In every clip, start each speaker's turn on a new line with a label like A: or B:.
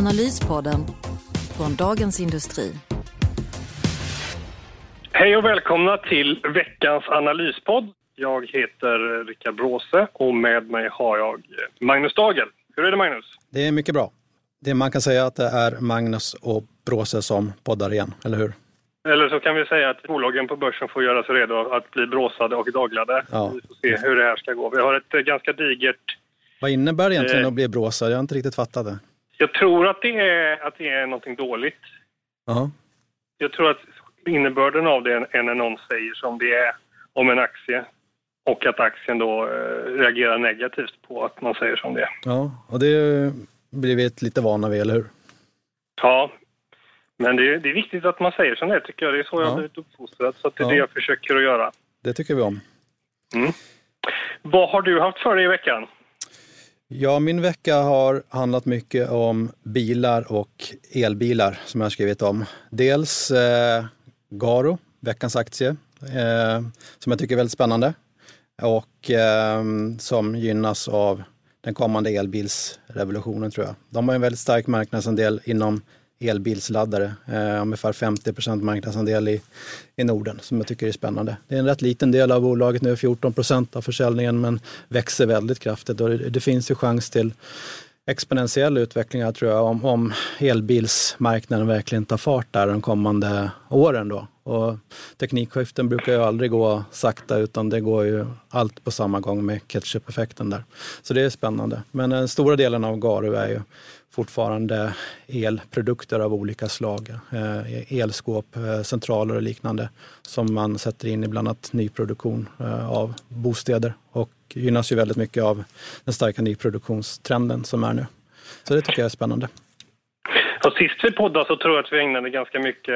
A: Analyspodden från Dagens Industri.
B: Hej och välkomna till veckans analyspodd. Jag heter Rickard Bråse och med mig har jag Magnus Dagel. Hur är det Magnus?
C: Det är mycket bra. Det man kan säga att det är Magnus och Bråse som poddar igen, eller hur?
B: Eller så kan vi säga att bolagen på börsen får göra sig redo att bli bråsade och daglade.
C: Ja.
B: Vi får se hur det här ska gå. Vi har ett eh, ganska digert...
C: Vad innebär det egentligen
B: Eh.
C: att bli bråsad? Jag har inte riktigt fattat det.
B: Jag tror att det är, att det är någonting dåligt.
C: Jaha.
B: Jag tror att innebörden av det är när någon säger som det är om en aktie och att aktien då eh, reagerar negativt på att man säger som det är.
C: Ja, och det blir vi lite vana vid, eller hur?
B: Ja, men det är, det är viktigt att man säger som det är, tycker jag. Det är så jag
C: Ja.
B: har blivit uppfostrad, så att det är
C: Ja.
B: det jag försöker att göra.
C: Det tycker vi om.
B: Vad har du haft för dig i veckan?
C: Ja, min vecka har handlat mycket om bilar och elbilar som jag har skrivit om. Dels eh, Garo, veckans aktie, eh, som jag tycker är väldigt spännande och eh, som gynnas av den kommande elbilsrevolutionen tror jag. De har en väldigt stark marknadsandel inom elbilsladdare, eh, ungefär 50 procent marknadsandel i, i Norden som jag tycker är spännande. Det är en rätt liten del av bolaget nu, 14 procent av försäljningen, men växer väldigt kraftigt och det, det finns ju chans till exponentiell utveckling här tror jag om, om elbilsmarknaden verkligen tar fart där de kommande åren då. Och teknikskiften brukar ju aldrig gå sakta utan det går ju allt på samma gång med ketchup-effekten där. Så det är spännande. Men den stora delen av Garu är ju fortfarande elprodukter av olika slag. Eh, elskåp, eh, centraler och liknande som man sätter in i bland annat nyproduktion eh, av bostäder och gynnas ju väldigt mycket av den starka nyproduktionstrenden som är nu. Så det tycker jag är spännande.
B: Ja, sist vi poddade så tror jag att vi ägnade ganska mycket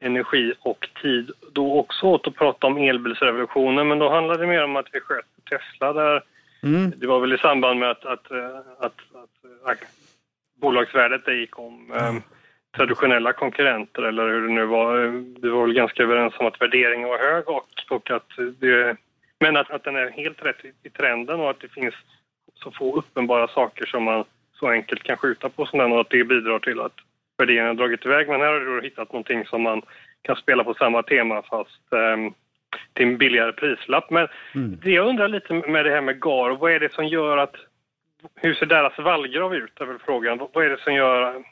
B: energi och tid då också åt att prata om elbilsrevolutionen, men då handlade det mer om att vi sköt Tesla där.
C: Mm.
B: Det var väl i samband med att, att, att, att bolagsvärdet det gick om eh, traditionella konkurrenter eller hur det nu var. Eh, Vi var väl ganska överens om att värderingen var hög och, och att det, men att, att den är helt rätt i, i trenden och att det finns så få uppenbara saker som man så enkelt kan skjuta på som den och att det bidrar till att värderingen har dragit iväg. Men här har du hittat någonting som man kan spela på samma tema fast eh, till en billigare prislapp. Men det jag undrar lite med det här med GAR, vad är det som gör att hur ser deras vallgrav ut? är väl frågan. Vad är det som gör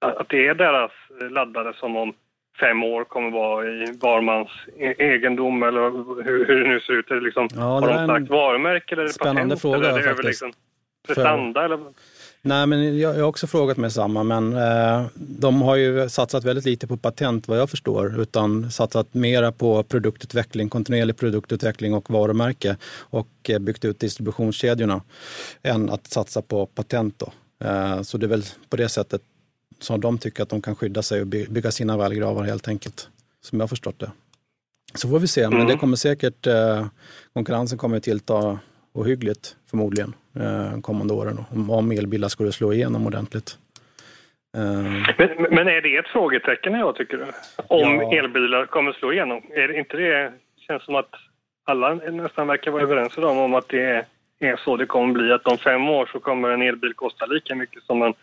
B: att det är deras laddare som om fem år kommer vara i varmans e- egendom eller hur, hur det nu ser ut? Är det liksom,
C: Ja,
B: har
C: det
B: de
C: är en
B: starkt varumärke eller är det
C: spännande
B: patent?
C: fråga
B: eller är det över liksom prestanda? Eller?
C: Nej, men jag, jag har också frågat mig samma, men eh, de har ju satsat väldigt lite på patent vad jag förstår, utan satsat mera på produktutveckling, kontinuerlig produktutveckling och varumärke och eh, byggt ut distributionskedjorna än att satsa på patent. Eh, så det är väl på det sättet som de tycker att de kan skydda sig och by- bygga sina vallgravar helt enkelt, som jag har förstått det. Så får vi se, men
B: Mm.
C: det kommer säkert, eh, konkurrensen kommer att tillta ohyggligt förmodligen eh, kommande åren om, om elbilar skulle slå igenom ordentligt. Eh,
B: Men, men är det ett frågetecken jag tycker? Om
C: Ja.
B: elbilar kommer slå igenom? Är det inte det känns som att alla nästan verkar vara överens idag om att det är, så det kommer bli. Att om fem år så kommer en elbil kosta lika mycket som en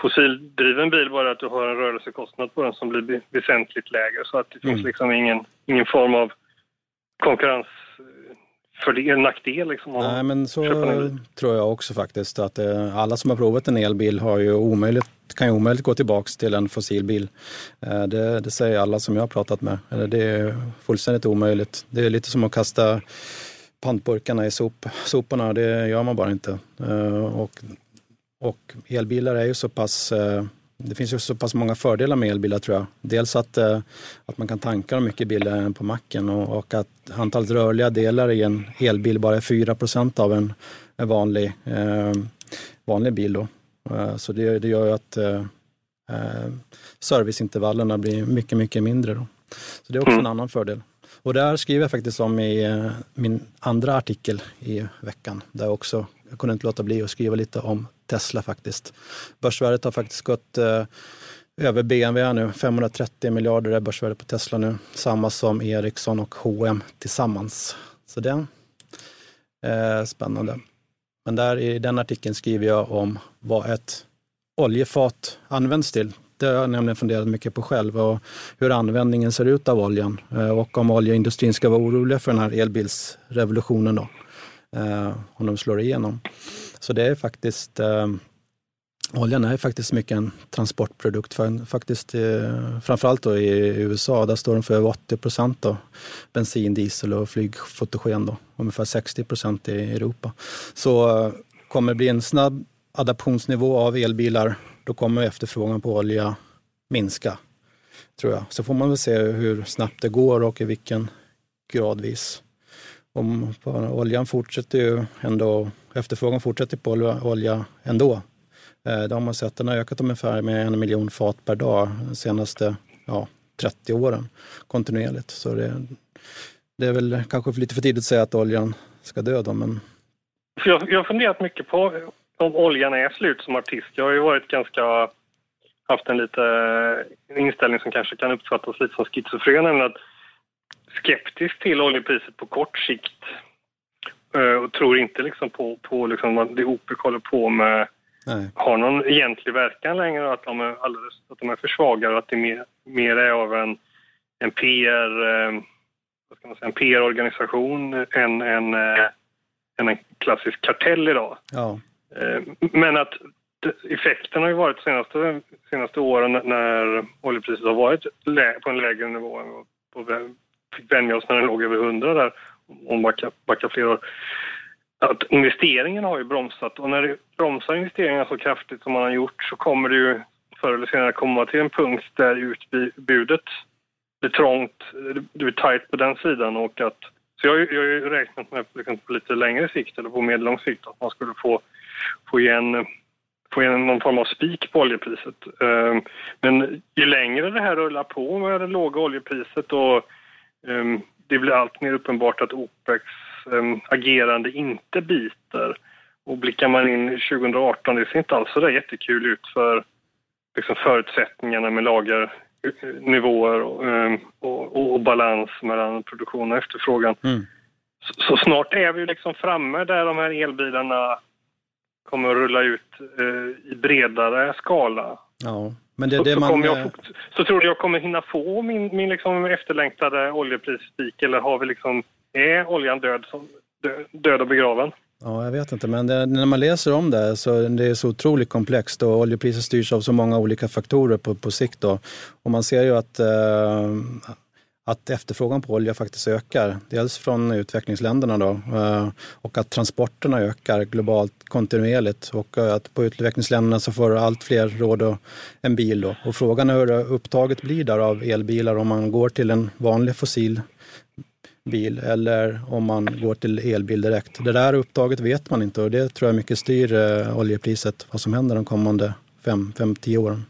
B: fossildriven bil. Bara att du har en rörelsekostnad på den som blir väsentligt lägre. Så att det finns
C: Mm.
B: liksom ingen, ingen form av konkurrens för det, nackdel liksom.
C: Nej, men så tror jag också faktiskt att eh, alla som har provat en elbil har ju omöjligt, kan ju omöjligt gå tillbaks till en fossilbil. Eh, det, det säger alla som jag har pratat med. Eller det är fullständigt omöjligt. Det är lite som att kasta pantburkarna i sop, soporna. Det gör man bara inte. Eh, och, och elbilar är ju så pass eh, det finns ju så pass många fördelar med elbilar tror jag. Dels att, eh, att man kan tanka dem mycket billigare än på macken och, och att antalet rörliga delar i en elbil bara är 4 av en, en vanlig, eh, vanlig bil. Då. Så det, det gör ju att serviceintervallerna blir mycket, mycket mindre. Då. Så det är också mm. en annan fördel. Och där skriver jag faktiskt om i min andra artikel i veckan, där jag också jag kunde inte låta bli att skriva lite om Tesla faktiskt. Börsvärdet har faktiskt gått eh, över BMW nu. 530 miljarder är börsvärdet på Tesla nu. Samma som Ericsson och H&M tillsammans. Så det är eh, spännande. Men där i den artikeln skriver jag om vad ett oljefat används till. Det har jag nämligen funderat mycket på själv och hur användningen ser ut av oljan eh, och om oljeindustrin ska vara oroliga för den här elbilsrevolutionen då. Eh, om de slår igenom. Så det är faktiskt eh, Oljan är faktiskt mycket en transportprodukt. För, faktiskt, eh, framförallt då i USA, där står den för över 80 procent av bensin, diesel och flygfotogen. Då, ungefär 60 procent i Europa. Så eh, kommer det bli en snabb adaptionsnivå av elbilar, då kommer efterfrågan på olja minska. Tror jag. Så får man väl se hur snabbt det går och i vilken gradvis. Om oljan fortsätter ju ändå, efterfrågan fortsätter på olja ändå. Eh, det har man sett, den har ökat ungefär med en miljon fat per dag de senaste ja, 30 åren kontinuerligt. Så det, det är väl kanske lite för tidigt att säga att oljan ska dö då, men...
B: Jag, jag har funderat mycket på om oljan är slut som artist. Jag har ju varit ganska haft en lite en inställning som kanske kan uppfattas lite som schizofren, nämligen att skeptisk till oljepriset på kort sikt och tror inte liksom på, på liksom det OPEC håller på med Nej. har någon egentlig verkan längre att de är, alldeles, att de är för svaga och att det mer, mer är av en, en PR eh, en PR-organisation än, än, äh, än en klassisk kartell idag. Ja. Eh, men att effekten har ju varit de senaste, senaste åren när oljepriset har varit på en lägre nivå på fick vänja oss när den låg över 100 där, om backa, backa flera år. Att investeringen har ju bromsat och när det bromsar investeringar så kraftigt som man har gjort så kommer det ju förr eller senare komma till en punkt där utbudet blir trångt, det blir tajt på den sidan och att så jag, jag har ju räknat med liksom, på lite längre sikt eller på medellång sikt att man skulle få, få igen få igen någon form av spik på oljepriset. Ehm, men ju längre det här rullar på med det låga oljepriset och ehm, det blir allt mer uppenbart att OPECs ehm, agerande inte biter. Och blickar man in 2018, det ser inte alls så där jättekul ut för liksom förutsättningarna med lagernivåer och, ehm, och, och, balans mellan produktion och efterfrågan. Mm. Så, så, snart är vi liksom framme där de här elbilarna kommer att rulla ut eh, i bredare skala.
C: Ja.
B: Men det, så, det så, man... jag, så tror du jag kommer hinna få min, min liksom efterlängtade oljeprisspik eller har vi liksom, är oljan död, som, död och begraven?
C: Ja, jag vet inte, men det, när man läser om det så det är så otroligt komplext och oljepriset styrs av så många olika faktorer på, på sikt. Då. Och man ser ju att eh, att efterfrågan på olja faktiskt ökar. Dels från utvecklingsländerna då, eh, och att transporterna ökar globalt kontinuerligt och eh, att på utvecklingsländerna så får allt fler råd och en bil. Då. Och frågan är hur upptaget blir där av elbilar om man går till en vanlig fossil bil eller om man går till elbil direkt. Det där upptaget vet man inte och det tror jag mycket styr eh, oljepriset, vad som händer de kommande 5-10 åren.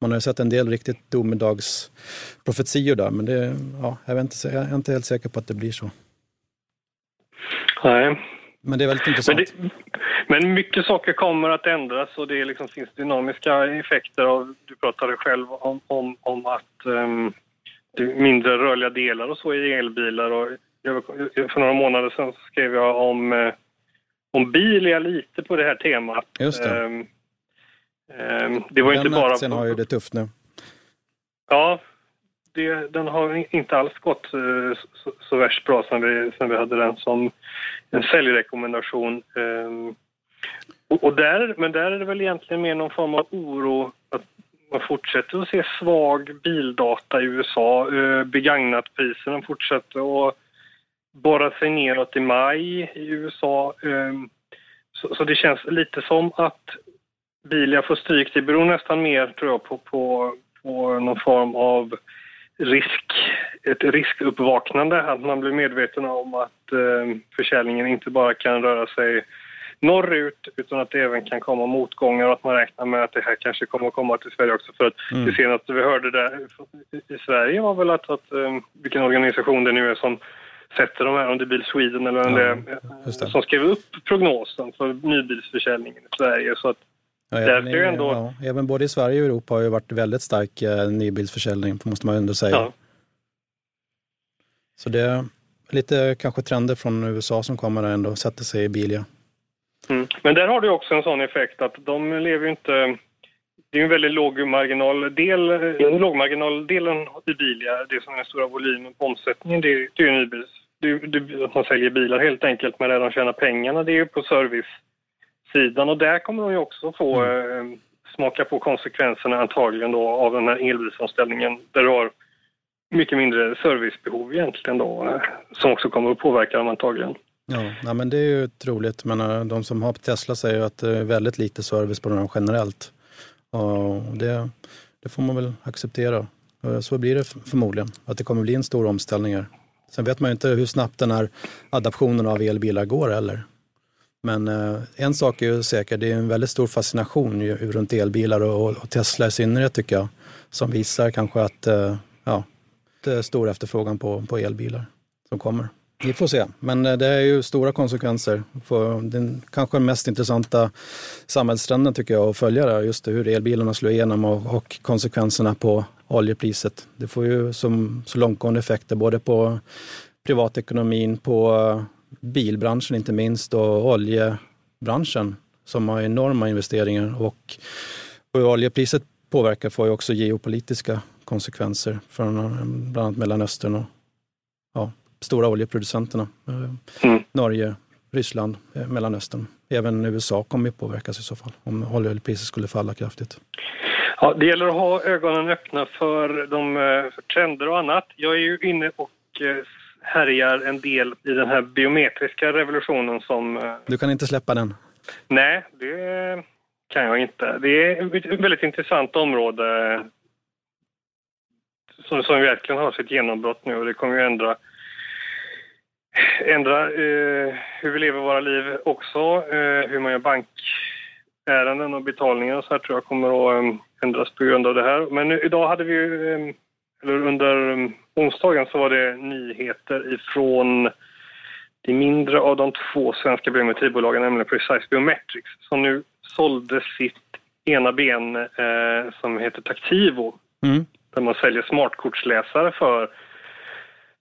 C: Man har ju sett en del riktigt domedagsprofetior där, men det, ja, jag, är inte, jag är inte helt säker på att det blir så.
B: Nej.
C: Men det är väldigt intressant.
B: Men, det, men mycket saker kommer att ändras och det liksom finns dynamiska effekter. Av, du pratade själv om, om, om att um, mindre rörliga delar och så i elbilar. Och jag, för några månader sedan skrev jag om, eh, om Bilia lite på det här temat.
C: Just det. Um,
B: det var
C: den
B: inte bara...
C: aktien har ju det tufft nu.
B: Ja, det, den har inte alls gått eh, så, så värst bra sen vi, sen vi hade den som en säljrekommendation. Ehm, och, och, där, men där är det väl egentligen mer någon form av oro att man fortsätter att se svag bildata i USA. Eh, begagnatpriserna fortsätter att borra sig neråt i maj i USA. Ehm, så det känns lite som att Bilia får stryk, det beror nästan mer tror jag på, på, på någon form av risk, ett riskuppvaknande, att man blir medveten om att eh, försäljningen inte bara kan röra sig norrut utan att det även kan komma motgångar och att man räknar med att det här kanske kommer att komma till Sverige också. För att mm. det senaste vi hörde där i Sverige var väl att, att um, vilken organisation det nu är som sätter de här, om det är Bil Sweden eller ja, det, som skrev upp prognosen för nybilsförsäljningen i Sverige. Så att
C: ja, även, i, ändå... ja, även både i Sverige och Europa har ju varit väldigt stark eh, nybilsförsäljning, måste man ändå säga. Ja. Så det är lite kanske trender från USA som kommer där ändå, sätter sig i Bilia.
B: Mm. Men där har du också en sån effekt att de lever ju inte... Det är en väldigt låg marginaldel. Lågmarginaldelen i Bilia, det som är den stora volymen på omsättningen, det är, det är nybils. Det, det, man säljer bilar helt enkelt, men där de tjänar pengarna det är ju på servicesidan och där kommer de ju också få mm. eh, smaka på konsekvenserna antagligen då av den här elbilsomställningen där du har mycket mindre servicebehov egentligen då, eh, som också kommer att påverka dem antagligen.
C: Ja, ja, men det är ju troligt. Men de som har Tesla säger att det är väldigt lite service på dem generellt. Och det, det får man väl acceptera. Så blir det förmodligen, att det kommer bli en stor omställning här. Sen vet man ju inte hur snabbt den här adaptionen av elbilar går heller. Men eh, en sak är ju säker, det är en väldigt stor fascination ju, runt elbilar och, och, Tesla i synnerhet tycker jag. Som visar kanske att eh, ja, det är stor efterfrågan på, på elbilar som kommer. Vi får se, men eh, det är ju stora konsekvenser. För den kanske mest intressanta samhällstrenden tycker jag att följa det, just det, hur elbilarna slår igenom och, och, konsekvenserna på oljepriset. Det får ju som, så långtgående effekter både på privatekonomin, på eh, bilbranschen inte minst och oljebranschen som har enorma investeringar och hur oljepriset påverkar får ju också geopolitiska konsekvenser från eh, bland annat Mellanöstern och ja, stora oljeproducenterna. Eh, mm. Norge, Ryssland, eh, Mellanöstern. Även USA kommer att påverkas i så fall om oljepriset skulle falla kraftigt.
B: Ja, det gäller att ha ögonen öppna för, de, eh, för trender och annat. Jag är ju inne och härjar en del i den här biometriska revolutionen som...
C: Du kan inte släppa den?
B: Nej, det kan jag inte. Det är ett väldigt intressant område som, som verkligen har sitt genombrott nu och det kommer ju ändra ändra eh, hur vi lever våra liv också. Eh, hur man gör bankärenden och betalningar och så här tror jag kommer att eh, ändras på grund av det här. Men nu, idag hade vi ju, eh, eller under um, onsdagen så var det nyheter ifrån det mindre av de två svenska biometribolagen, nämligen Precise Biometrics, som nu sålde sitt ena ben eh, som heter Taktivo. Mm. Där man säljer smartkortsläsare för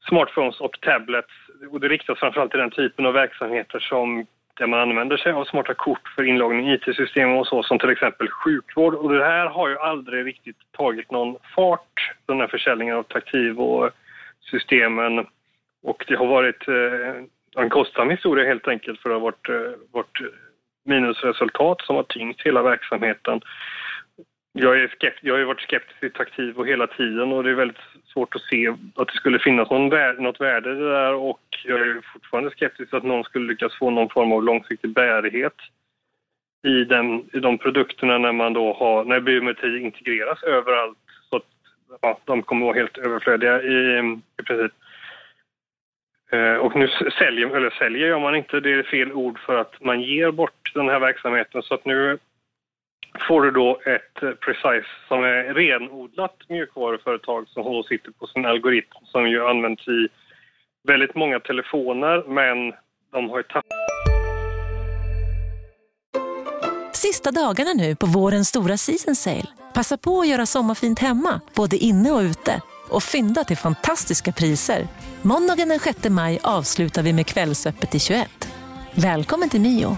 B: smartphones och tablets och det riktas framförallt till den typen av verksamheter som där man använder sig av smarta kort för inloggning i IT-system och så, som till exempel sjukvård. Och det här har ju aldrig riktigt tagit någon fart, den här försäljningen av Taktivo-systemen. Och det har varit eh, en kostsam historia helt enkelt för det har varit, eh, varit minusresultat som har tyngt hela verksamheten. Jag, är skept, jag har ju varit skeptisk till Taktivo hela tiden och det är väldigt svårt att se att det skulle finnas någon värde, något värde i det där och jag är fortfarande skeptisk till att någon skulle lyckas få någon form av långsiktig bärighet i, den, i de produkterna när man då har, när biometri integreras överallt så att ja, de kommer att vara helt överflödiga i, i princip. Eh, och nu säljer, eller säljer gör man inte, det är fel ord för att man ger bort den här verksamheten så att nu får du då ett eh, Precise som är renodlat mjukvaruföretag som då sitter på sin algoritm som ju används i väldigt många telefoner men de har ju tappat
D: Sista dagarna nu på vårens stora season sale. Passa på att göra sommarfint hemma, både inne och ute. Och fynda till fantastiska priser. Måndagen den 6 maj avslutar vi med Kvällsöppet i 21. Välkommen till Mio.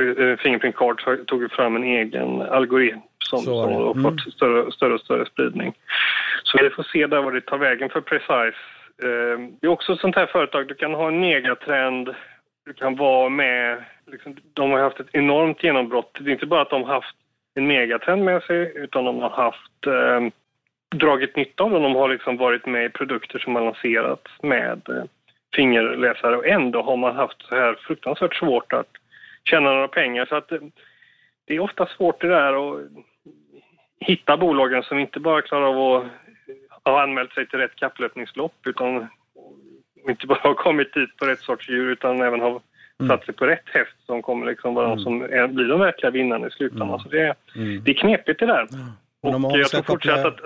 B: Eh, Fingerprint Cards tog fram en egen algoritm som, som har mm. fått större, större och större spridning. Så vi får se där vad det tar vägen för Precise. Eh, det är också ett sånt här företag, du kan ha en megatrend, du kan vara med, liksom, de har haft ett enormt genombrott. Det är inte bara att de har haft en megatrend med sig utan de har haft eh, dragit nytta av den. De har liksom varit med i produkter som har lanserats med eh, fingerläsare och ändå har man haft så här fruktansvärt svårt att tjäna några pengar. Så att eh, det är ofta svårt det där att hitta bolagen som inte bara klarar av att ha anmält sig till rätt kapplöpningslopp utan inte bara har kommit dit på rätt sorts djur utan även har mm. satt sig på rätt häst som kommer liksom vara mm. de som är, blir de verkliga vinnarna i slutändan. Mm. Så det, mm. det är knepigt det där.
C: Och jag tror fortsatt att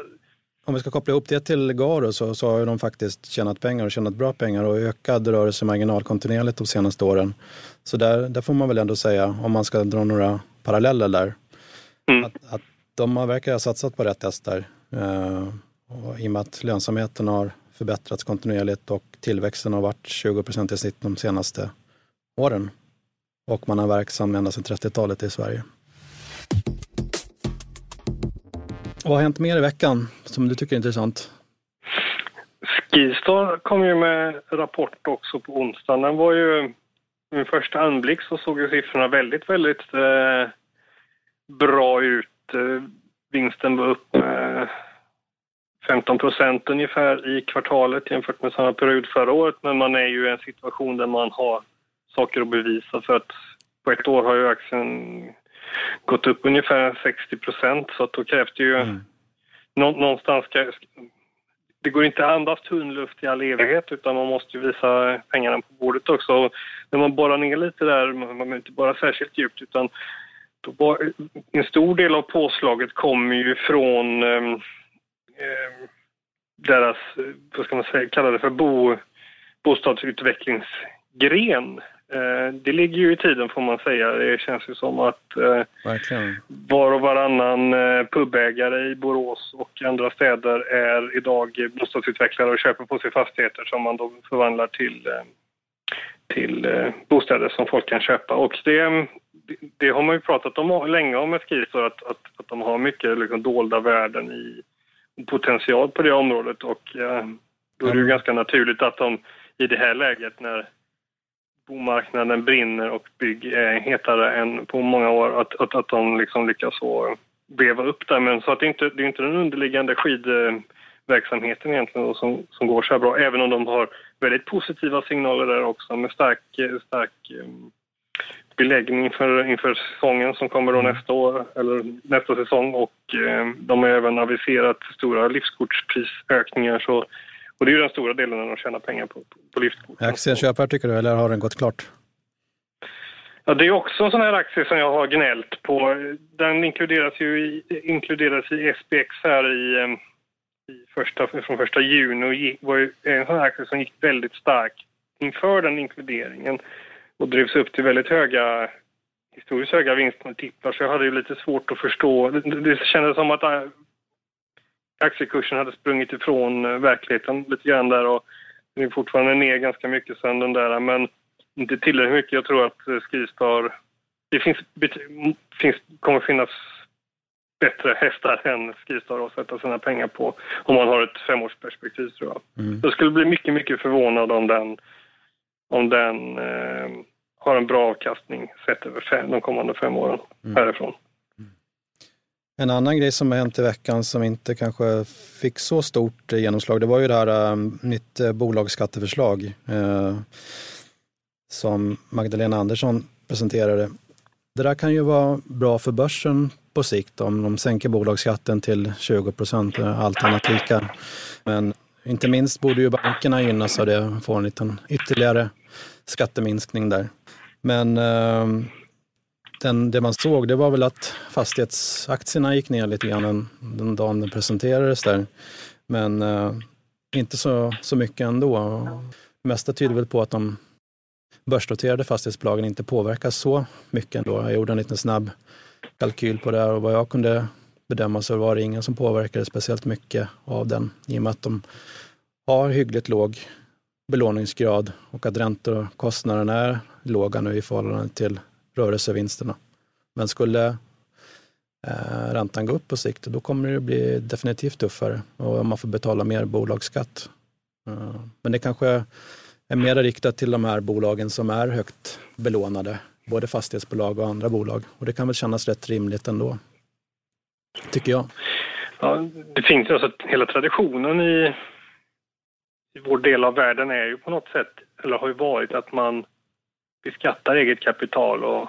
C: om vi ska koppla ihop det till Garo så, så har de faktiskt tjänat pengar och tjänat bra pengar och ökad rörelsemarginal kontinuerligt de senaste åren. Så där, där får man väl ändå säga, om man ska dra några paralleller där, mm. att, att de verkar ha satsat på rätt hästar. Eh, och I och med att lönsamheten har förbättrats kontinuerligt och tillväxten har varit 20 procent i snitt de senaste åren. Och man har verksam ända sedan 30-talet i Sverige. Vad har hänt mer i veckan som du tycker är intressant?
B: Skistar kom ju med rapport också på onsdagen. Den var ju, min första anblick så såg ju siffrorna väldigt, väldigt eh, bra ut. Eh, vinsten var upp eh, 15 procent ungefär i kvartalet jämfört med samma period förra året. Men man är ju i en situation där man har saker att bevisa för att på ett år har ju aktien gått upp ungefär 60 procent så att då krävs det ju mm. någonstans ska, det går inte att andas tunn luft i all evighet utan man måste ju visa pengarna på bordet också. Och när man borrar ner lite där, man behöver inte bara särskilt djupt utan då, en stor del av påslaget kommer ju från eh, deras, vad ska man säga, kalla det för bo, bostadsutvecklingsgren. Eh, det ligger ju i tiden får man säga. Det känns ju som att eh, var och varannan eh, pubägare i Borås och andra städer är idag bostadsutvecklare och köper på sig fastigheter som man då förvandlar till, till bostäder som folk kan köpa. Och det, det har man ju pratat om länge om Skisor att, att, att de har mycket liksom dolda värden i potential på det området och då är det ju ganska naturligt att de i det här läget när bomarknaden brinner och bygg är hetare än på många år, att, att, att de liksom lyckas så beva upp det. Men så att det, inte, det är inte den underliggande skidverksamheten egentligen som, som går så här bra, även om de har väldigt positiva signaler där också med stark, stark um, beläggning inför, inför säsongen som kommer då mm. nästa år, eller nästa säsong och um, de har även aviserat stora livskortsprisökningar så och det är ju den stora delen när de tjänar pengar på, på, på liftkort.
C: Aktien köpare tycker du, eller har den gått klart?
B: Ja, det är också en sån här aktie som jag har gnällt på. Den inkluderas ju i, inkluderas i SPX här i, ehm, i första, från första juni och gick, var ju en sån här aktie som gick väldigt starkt inför den inkluderingen och drevs upp till väldigt höga historiskt höga vinstmultiplar så jag hade ju lite svårt att förstå. Det, det kändes som att aktiekursen hade sprungit ifrån eh, verkligheten lite grann där och den är fortfarande ner ganska mycket sen den där men inte tillräckligt mycket. Jag tror att eh, Skistar, det finns, finns, kommer finnas bättre hästar än Skistar att sätta sina pengar på om man har ett femårsperspektiv tror jag. Mm. Jag skulle bli mycket, mycket förvånad om den, om den eh, har en bra avkastning sett över fem, de kommande fem åren mm. härifrån.
C: En annan grej som har hänt i veckan som inte kanske fick så stort genomslag, det var ju det här eh, um, nytt eh, bolagsskatteförslag uh, som Magdalena Andersson presenterade. Det där kan ju vara bra för börsen på sikt om de sänker bolagsskatten till 20 procent, allt annat lika. Men inte minst borde ju bankerna gynnas av det, få en liten ytterligare skatteminskning där. Men uh, den, det man såg det var väl att fastighetsaktierna gick ner lite grann den, den dagen den presenterades där. Men eh, inte så, så mycket ändå. Det mesta tyder väl på att de börsnoterade fastighetsbolagen inte påverkas så mycket ändå. Jag gjorde en liten snabb kalkyl på det här och vad jag kunde bedöma så var det ingen som påverkade speciellt mycket av den i och med att de har hyggligt låg belåningsgrad och att räntekostnaderna är låga nu i förhållande till rörelsevinsterna. Men skulle eh, räntan gå upp på sikt, då kommer det bli definitivt tuffare och man får betala mer bolagsskatt. Eh, men det kanske är mer riktat till de här bolagen som är högt belånade, både fastighetsbolag och andra bolag. Och det kan väl kännas rätt rimligt ändå. Tycker jag.
B: Ja, det finns ju alltså hela traditionen i, i vår del av världen är ju på något sätt, eller har ju varit att man beskattar eget kapital och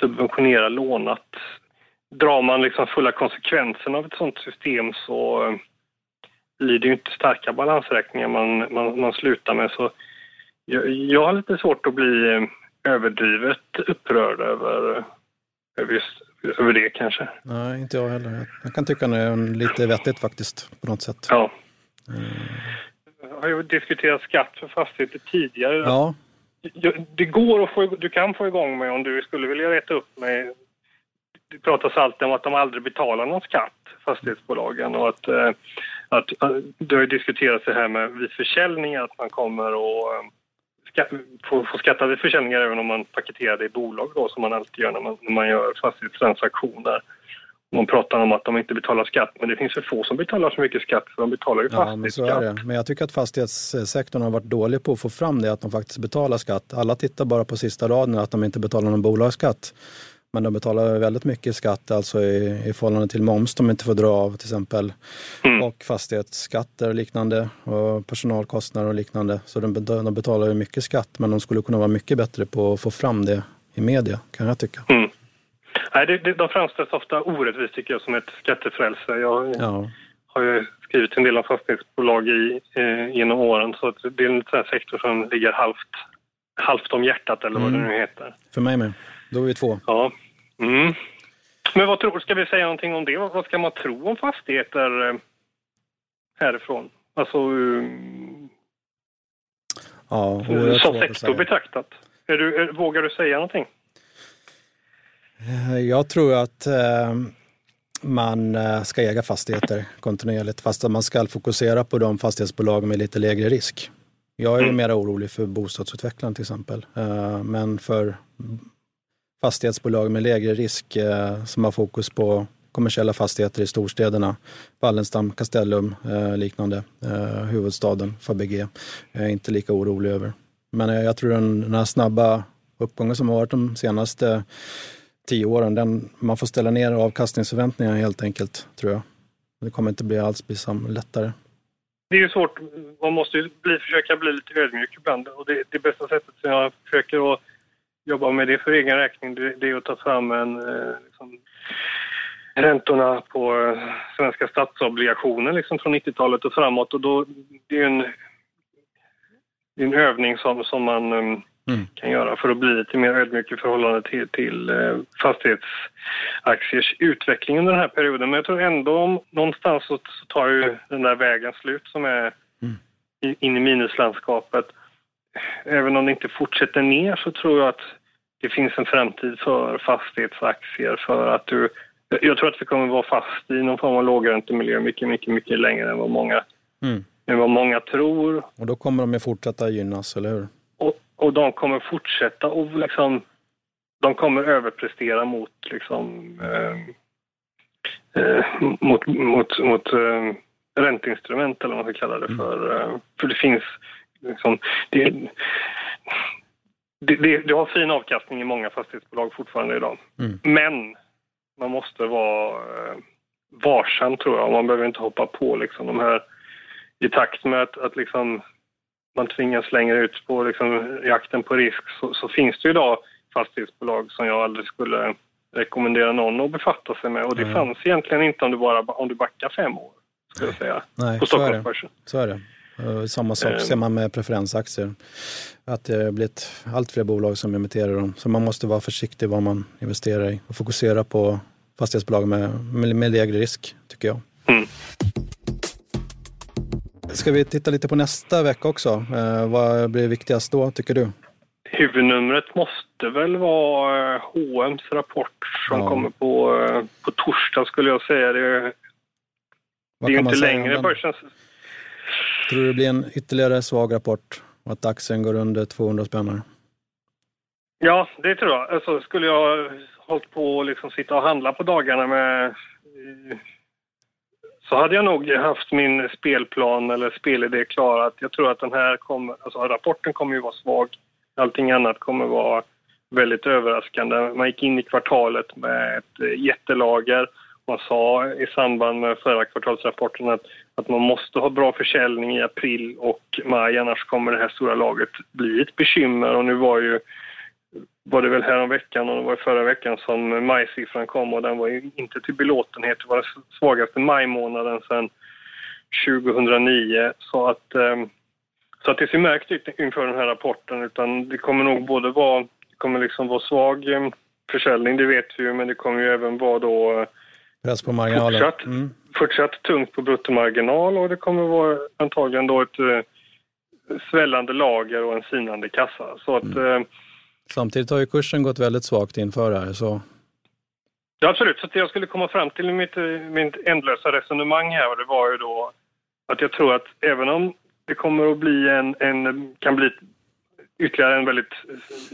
B: subventionerar lånat. Drar man liksom fulla konsekvenserna av ett sådant system så eh, blir det ju inte starka balansräkningar man, man, man slutar med. Så jag, jag har lite svårt att bli eh, överdrivet upprörd över, över, just, över det kanske.
C: Nej, inte jag heller. Jag kan tycka det är lite vettigt faktiskt på något sätt.
B: Ja. Mm. Jag har ju diskuterat skatt för fastigheter tidigare.
C: Ja.
B: Det går att få, du kan få igång mig om du skulle vilja reta upp mig. Det pratas alltid om att de aldrig betalar någon skatt, fastighetsbolagen, och att, eh, att, eh, det har diskuterats det här med vid försäljning att man kommer eh, att få, få skatta vid försäljningar även om man paketerar det i bolag då, som man alltid gör när man, när man gör fastighetstransaktioner. Man pratar om att de inte betalar skatt, men det finns för få som betalar så mycket skatt, för de betalar ju ja,
C: men. Men jag tycker att fastighetssektorn har varit dålig på att få fram det, att de faktiskt betalar skatt. Alla tittar bara på sista raden, att de inte betalar någon bolagsskatt. Men de betalar väldigt mycket skatt alltså i, i förhållande till moms de inte får dra av till exempel. Mm. Och fastighetsskatter och liknande och personalkostnader och liknande. Så de, de betalar ju mycket skatt men de skulle kunna vara mycket bättre på att få fram det i media kan jag tycka.
B: Mm. Nej, det, det, de framställs ofta orättvist tycker jag som ett skattefrälse. Jag ja. har ju skrivit en del om fastighetsbolag i, eh, genom åren så det är en sån sektor som ligger halvt, halvt om hjärtat eller vad mm. det nu heter.
C: För mig med. Då är vi två.
B: Ja. Mm. Men vad tror, ska vi säga någonting om det? Vad ska man tro om fastigheter eh, härifrån? Alltså...
C: Ja,
B: som sektor betraktat. Är du, är, vågar du säga någonting?
C: Eh, jag tror att eh, man eh, ska äga fastigheter kontinuerligt fast att man ska fokusera på de fastighetsbolag med lite lägre risk. Jag är mm. mer orolig för bostadsutvecklaren till exempel. Men för fastighetsbolag med lägre risk som har fokus på kommersiella fastigheter i storstäderna. Wallenstam, Castellum, liknande. Huvudstaden, Fabege. Jag är inte lika orolig över. Men jag tror den, den här snabba uppgången som har varit de senaste tio åren, den, man får ställa ner avkastningsförväntningarna helt enkelt, tror jag. Det kommer inte bli alls bli lättare.
B: Det är ju svårt, man måste ju bli, försöka bli lite ödmjuk ibland och det, det bästa sättet som jag försöker att jobba med det för egen räkning, det, det är att ta fram en eh, liksom, räntorna på eh, svenska statsobligationer liksom från 90-talet och framåt. Och då, det är en, en övning som, som man um, mm. kan göra för att bli lite mer ödmjuk i förhållande till, till uh, fastighetsaktiers utveckling under den här perioden. Men jag tror ändå någonstans så, så tar ju den där vägen slut som är mm. in i minuslandskapet även om det inte fortsätter ner så tror jag att det finns en framtid för fastighetsaktier för att du... Jag tror att vi kommer vara fast i någon form av lågräntemiljö mycket, mycket, mycket längre än vad många, mm. än vad många tror.
C: Och då kommer de ju fortsätta gynnas, eller hur?
B: Och, de kommer fortsätta och liksom... De kommer överprestera mot liksom... Eh, eh, mot, mot, mot eh, ränteinstrument eller vad man ska kalla det mm. för. Mm. för det finns liksom, det, det, det, det, har fin avkastning i många fastighetsbolag fortfarande idag. Mm. Men man måste vara eh, varsam tror jag. Man behöver inte hoppa på liksom de här i takt med att, att liksom man tvingas längre ut på liksom, jakten på risk så, så, finns det idag fastighetsbolag som jag aldrig skulle rekommendera någon att befatta sig med. Och det mm. fanns egentligen inte om du bara om du backar fem år, skulle jag säga,
C: Nej, på Stockholmsbörsen. Så är det. Samma sak eh. ser man med preferensaktier. Att det har blivit allt fler bolag som emitterar dem. Så man måste vara försiktig vad man investerar i och fokusera på fastighetsbolag med, med, med lägre risk, tycker jag. Ska vi titta lite på nästa vecka också? Eh, vad blir viktigast då, tycker du?
B: Huvudnumret måste väl vara H&M's rapport som ja. kommer på, eh, på torsdag skulle jag säga. Det, det är ju inte längre börsens
C: Tror du det blir en ytterligare svag rapport och att aktien går under 200 spänn?
B: Ja, det tror jag. Alltså, skulle jag hållit på att liksom sitta och handla på dagarna med så hade jag nog haft min spelplan eller spelidé klar. Att jag tror att den här kommer, alltså rapporten kommer ju vara svag. Allting annat kommer vara väldigt överraskande. Man gick in i kvartalet med ett eh, jättelager man sa i samband med förra kvartalsrapporten att, att man måste ha bra försäljning i april och maj annars kommer det här stora laget bli ett bekymmer och nu var ju var det väl här veckan och det var förra veckan som majsiffran kom och den var ju inte till belåtenhet. Det var den svagaste majmånaden sedan 2009. Så att, ehm, så att det ser märkt ut inför den här rapporten utan det kommer nog både vara, det kommer liksom vara svag ehm, försäljning, det vet vi ju, men det kommer ju även vara då
C: Press på marginalen.
B: Fortsatt, mm. fortsatt tungt på bruttomarginal och det kommer vara antagligen då ett uh, svällande lager och en sinande kassa. Så att, mm.
C: Samtidigt har ju kursen gått väldigt svagt inför här. Så...
B: Ja, absolut. Så jag skulle komma fram till mitt, mitt ändlösa resonemang här det var ju då att jag tror att även om det kommer att bli en, en kan bli ytterligare en väldigt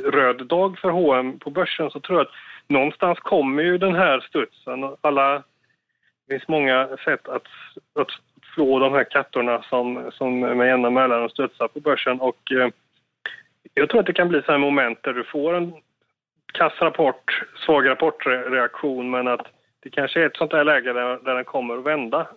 B: röd dag för H&M på börsen så tror jag att någonstans kommer ju den här studsen. Alla, det finns många sätt att, att slå de här kattorna som, som med jämna mellanrum studsar på börsen och eh, jag tror att det kan bli så här moment där du får en kass rapport, svag rapportreaktion men att det kanske är ett sånt här läge där, där den kommer att vända.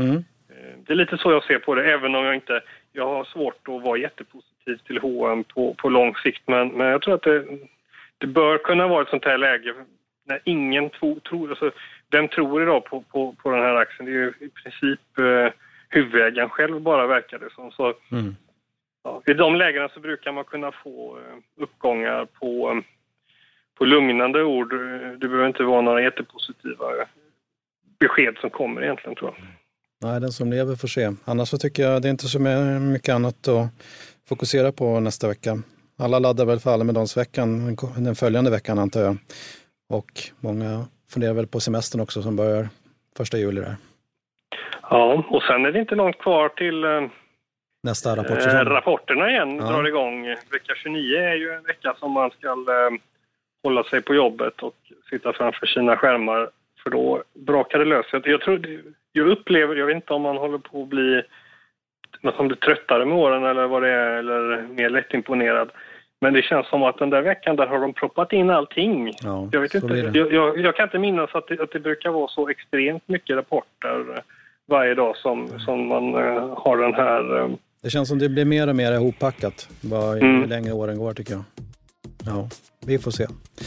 B: Mm. Eh, det är lite så jag ser på det, även om jag inte... Jag har svårt att vara jättepositiv till H&M på, på lång sikt, men, men jag tror att det, det bör kunna vara ett sånt här läge när ingen tro, tror... Alltså, vem tror idag på, på, på den här aktien? Det är ju i princip eh, huvudägaren själv bara, verkar det som. Så, mm. Ja, I de lägena så brukar man kunna få eh, uppgångar på, på lugnande ord. Det behöver inte vara några jättepositiva besked som kommer egentligen, tror jag.
C: Nej, den som lever får se. Annars så tycker jag det är inte så mycket annat att fokusera på nästa vecka. Alla laddar väl för Almedalsveckan den följande veckan antar jag. Och många funderar väl på semestern också som börjar första juli där.
B: Ja, och sen är det inte långt kvar till eh,
C: nästa rapport. Äh,
B: rapporterna igen ja. drar igång. Vecka 29 är ju en vecka som man ska äh, hålla sig på jobbet och sitta framför sina skärmar för då brakar det lös. Jag, tror, jag upplever, jag vet inte om man håller på att bli man blir tröttare med åren eller vad det är, eller mer lättimponerad. Men det känns som att den där veckan där har de proppat in allting. Ja, jag, vet inte, jag, jag, jag, kan inte minnas att det, att det brukar vara så extremt mycket rapporter varje dag som, som man uh, har den här... Uh,
C: det känns som det blir mer och mer ihoppackat ju mm. längre åren går tycker jag. Ja, vi får se.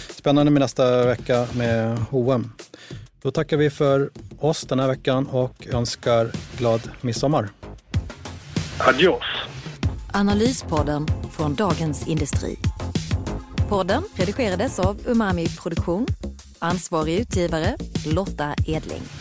C: Spännande med nästa vecka med H&M. Då tackar vi för oss den här veckan och önskar glad midsommar.
B: Adios.
A: Analyspodden från Dagens Industri. Podden redigerades av Umami Produktion. Ansvarig utgivare Lotta Edling.